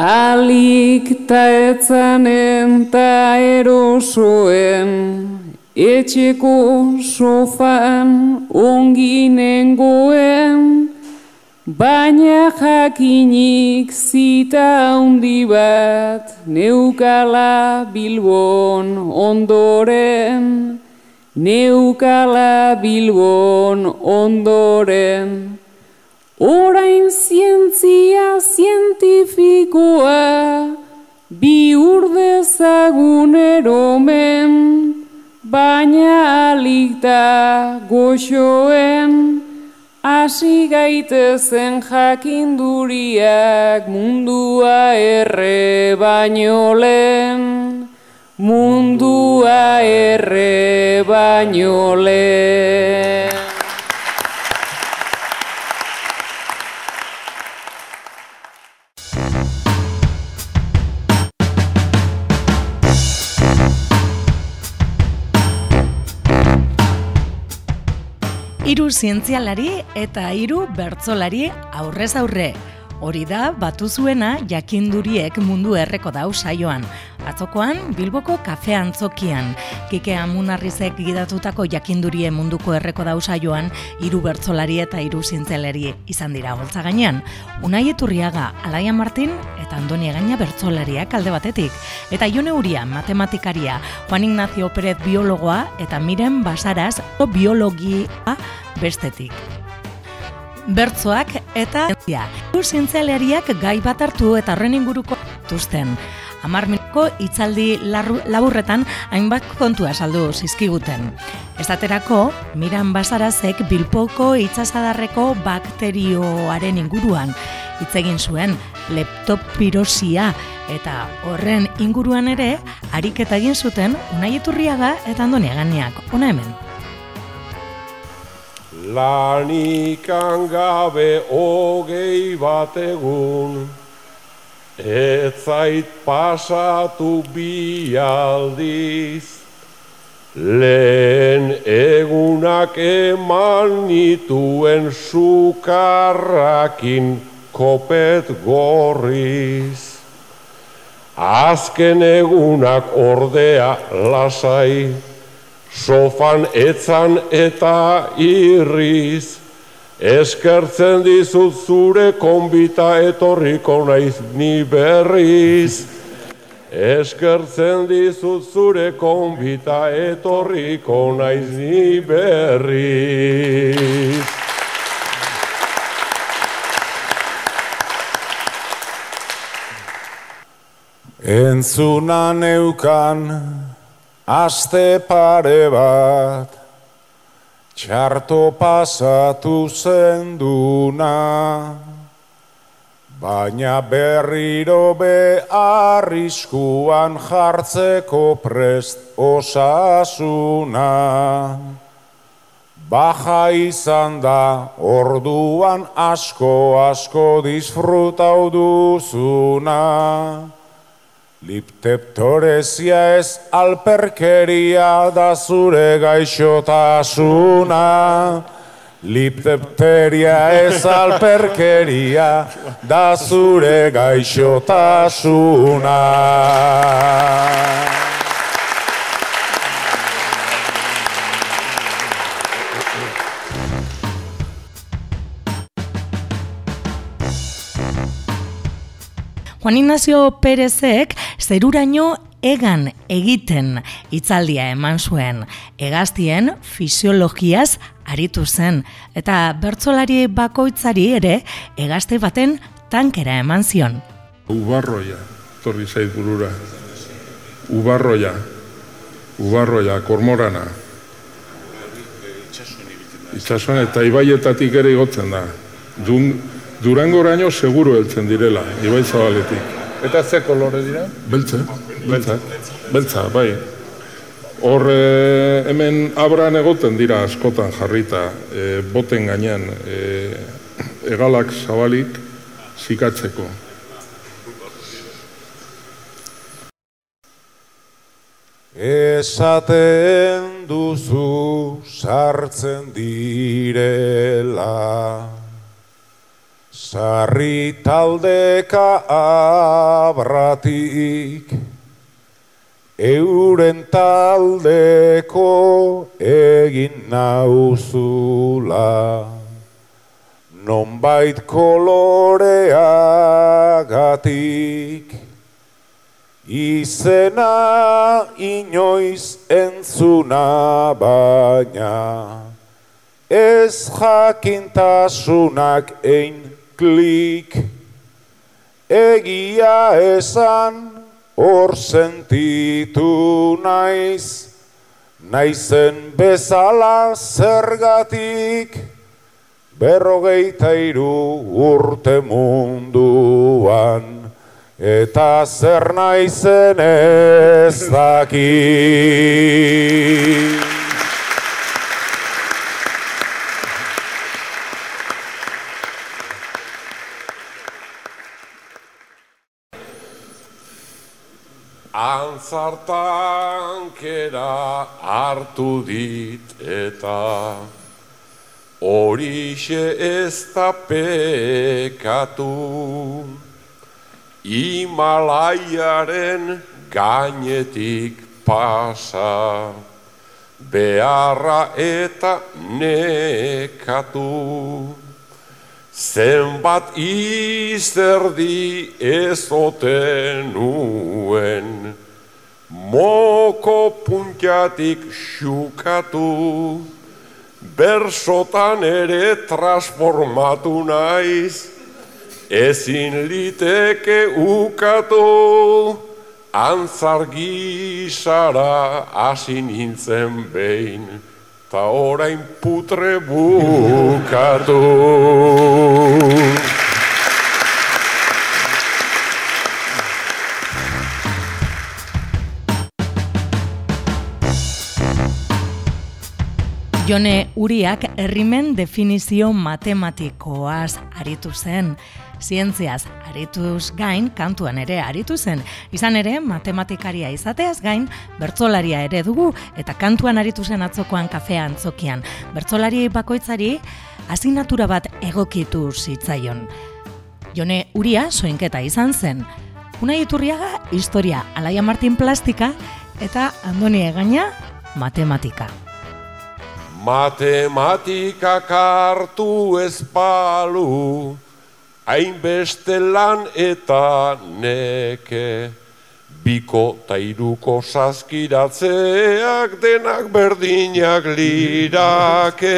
Alik ta etzanen ta erosoen, etxeko sofan onginengoen, baina jakinik zita handi bat neukala bilbon ondoren, neukala bilbon ondoren. Orain zientzia zientifikoa bi urdezagun eromen, baina alikta goxoen, hasi gaitezen jakinduriak mundua erre baino lehen, mundua erre baino lehen. Hiru zientzialari eta hiru bertzolari aurrez aurre. Hori da, batu zuena jakinduriek mundu erreko dau saioan. Atzokoan, Bilboko kafe antzokian. Kike amunarrizek gidatutako jakindurie munduko erreko dau saioan, hiru bertzolari eta hiru zientzialari izan dira holtza gainean. Unai Eturriaga, Alaia Martin eta Andoni Gaina bertzolariak alde batetik. Eta Ione Uria, matematikaria, Juan Ignacio Pérez biologoa eta Miren Basaraz biologia bestetik bertzoak eta zientzia. Zientzialariak gai bat hartu eta horren inguruko tuzten. Amar minuko itzaldi laburretan hainbat kontua saldu zizkiguten. Estaterako, Miran Basarazek Bilpoko itsasadarreko bakterioaren inguruan hitz egin zuen leptopirosia eta horren inguruan ere ariketa egin zuten Unai Iturriaga eta Andonia Ganiak. Ona hemen. Lanikan gabe hogei bat egun, ez zait pasatu bi aldiz. Lehen egunak eman nituen sukarrakin kopet gorriz. Azken egunak ordea lasai, sofan etzan eta irriz, eskertzen dizut zure konbita etorriko naiz ni berriz. Eskertzen dizut zure konbita etorriko naiz ni berriz. Entzuna neukan aste pare bat, txarto pasatu zenduna, baina berriro be arriskuan jartzeko prest osasuna. Baja izan da orduan asko asko disfrutau duzuna. Lipteptorezia ez alperkeria da zure gaixotasuna. Liptepteria ez alperkeria da zure gaixotasuna. Juan Ignacio Perezek zeruraino egan egiten hitzaldia eman zuen. Egaztien fisiologiaz aritu zen eta bertsolari bakoitzari ere egazte baten tankera eman zion. Ubarroia, torri zait burura. Ubarroia, ubarroia, kormorana. Itxasuan eta ibaietatik ere igotzen da. Dun, Durangoraino seguro heltzen direla, ibai zabaletik. Eta ze kolore dira? Beltza, beltza, beltza, bai. Hor e, hemen abran egoten dira askotan jarrita, e, boten gainean, e, egalak zabalik zikatzeko. Esaten duzu sartzen direla Sarri taldeka abratik, euren taldeko egin nauzula. Nonbait koloreagatik, izena inoiz entzuna baina, ez jakintasunak ein klik. Egia esan hor sentitu naiz. Naizen bezala zergatik berrogeita iru urte munduan. Eta zer naizen ez dakit Antzartankera hartu dit eta horixe ez da pekatu. Himalaiaren gainetik pasa beharra eta nekatu. Zenbat izerdi ezoten nuen, moko puntiatik xukatu, bersotan ere transformatu naiz, ezin liteke ukatu, antzargisara hasi nintzen behin ta orain putre bukatu. Jone Uriak herrimen definizio matematikoaz aritu zen zientziaz arituz gain, kantuan ere aritu zen. Izan ere, matematikaria izateaz gain, bertzolaria ere dugu, eta kantuan aritu zen atzokoan kafea antzokian. Bertzolari bakoitzari, asignatura bat egokitu zitzaion. Jone Uria soinketa izan zen. Una iturriaga, historia, Alaia Martin plastika, eta Andoni Egaina, matematika. Matematika kartu ezpalu, hainbeste lan eta neke, biko tairuko saskiratzeak denak berdinak lirake.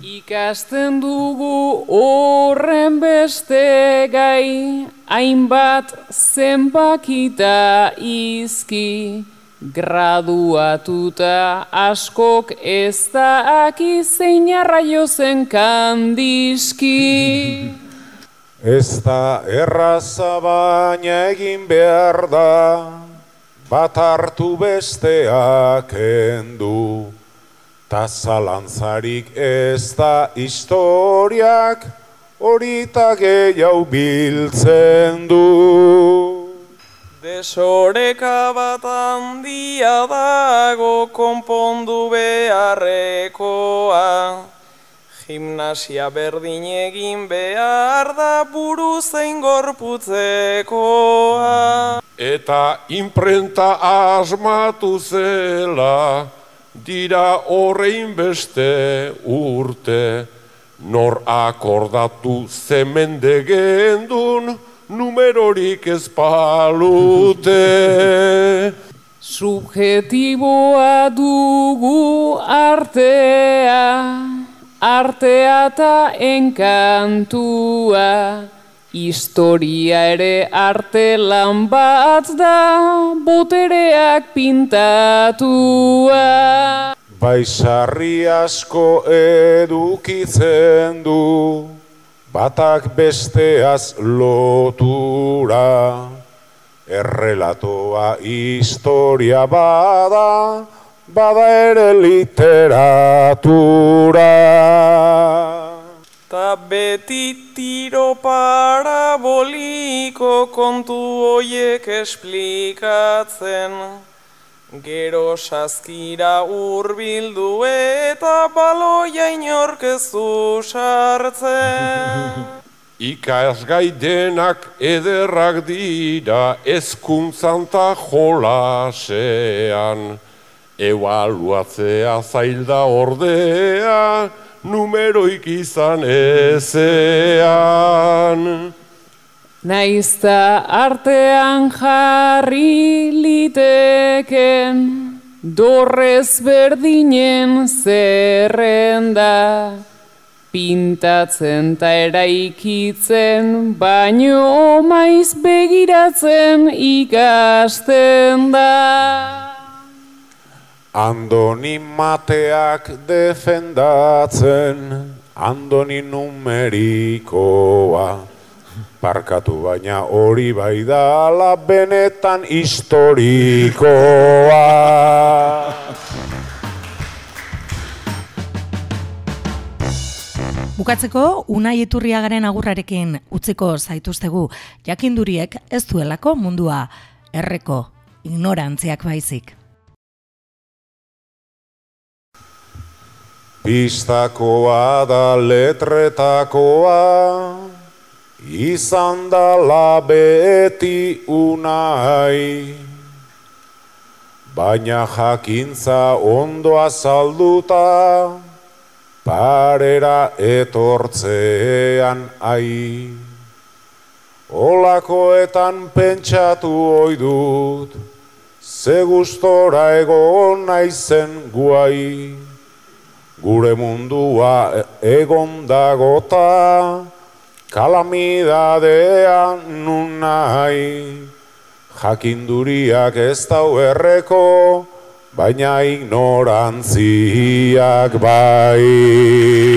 Ikasten dugu horren beste gai, hainbat zenbakita izki, Graduatuta askok ez da akizein arraio zen kandiski. Ez da erraza baina egin behar da, bat hartu besteak endu. Ta zalantzarik ez da historiak horita gehiago biltzen du. Desoreka bat handia dago konpondu beharrekoa. Gimnasia berdin egin behar da buru zein gorputzekoa. Eta imprenta asmatu zela, dira horrein beste urte, nor akordatu zemende gendun, numerorik ez palute. Subjetiboa dugu artea, artea eta enkantua, historia ere arte lan bat da, botereak pintatua. Bai sarri asko edukitzen du, batak besteaz lotura, errelatoa historia bada, bada ere literatura. Ta beti tiro paraboliko kontu hoiek esplikatzen, Gero saskira hurbildu eta baloia inorkezu sartzen. Ikasgai denak ederrak dira ezkuntzan ta jolasean. Ebaluatzea zailda ordea, numeroik izan ezean. Naizta artean jarri liteken, dorrez berdinen zerrenda. Pintatzen ta eraikitzen, baino maiz begiratzen ikasten da. Andoni mateak defendatzen, Andoni numerikoa. Parkatu baina hori bai dala benetan historikoa. Bukatzeko, unai iturriagaren agurrarekin utziko zaituztegu, jakinduriek ez duelako mundua erreko ignorantziak baizik. Pistakoa da letretakoa, izan da beti unai. Baina jakintza ondo azalduta, parera etortzean ai. Olakoetan pentsatu ohi dut, ze gustora egon naizen guai. Gure mundua egon dagota, kalamidadea nun nahi. Jakinduriak ez dau erreko, baina ignorantziak bai.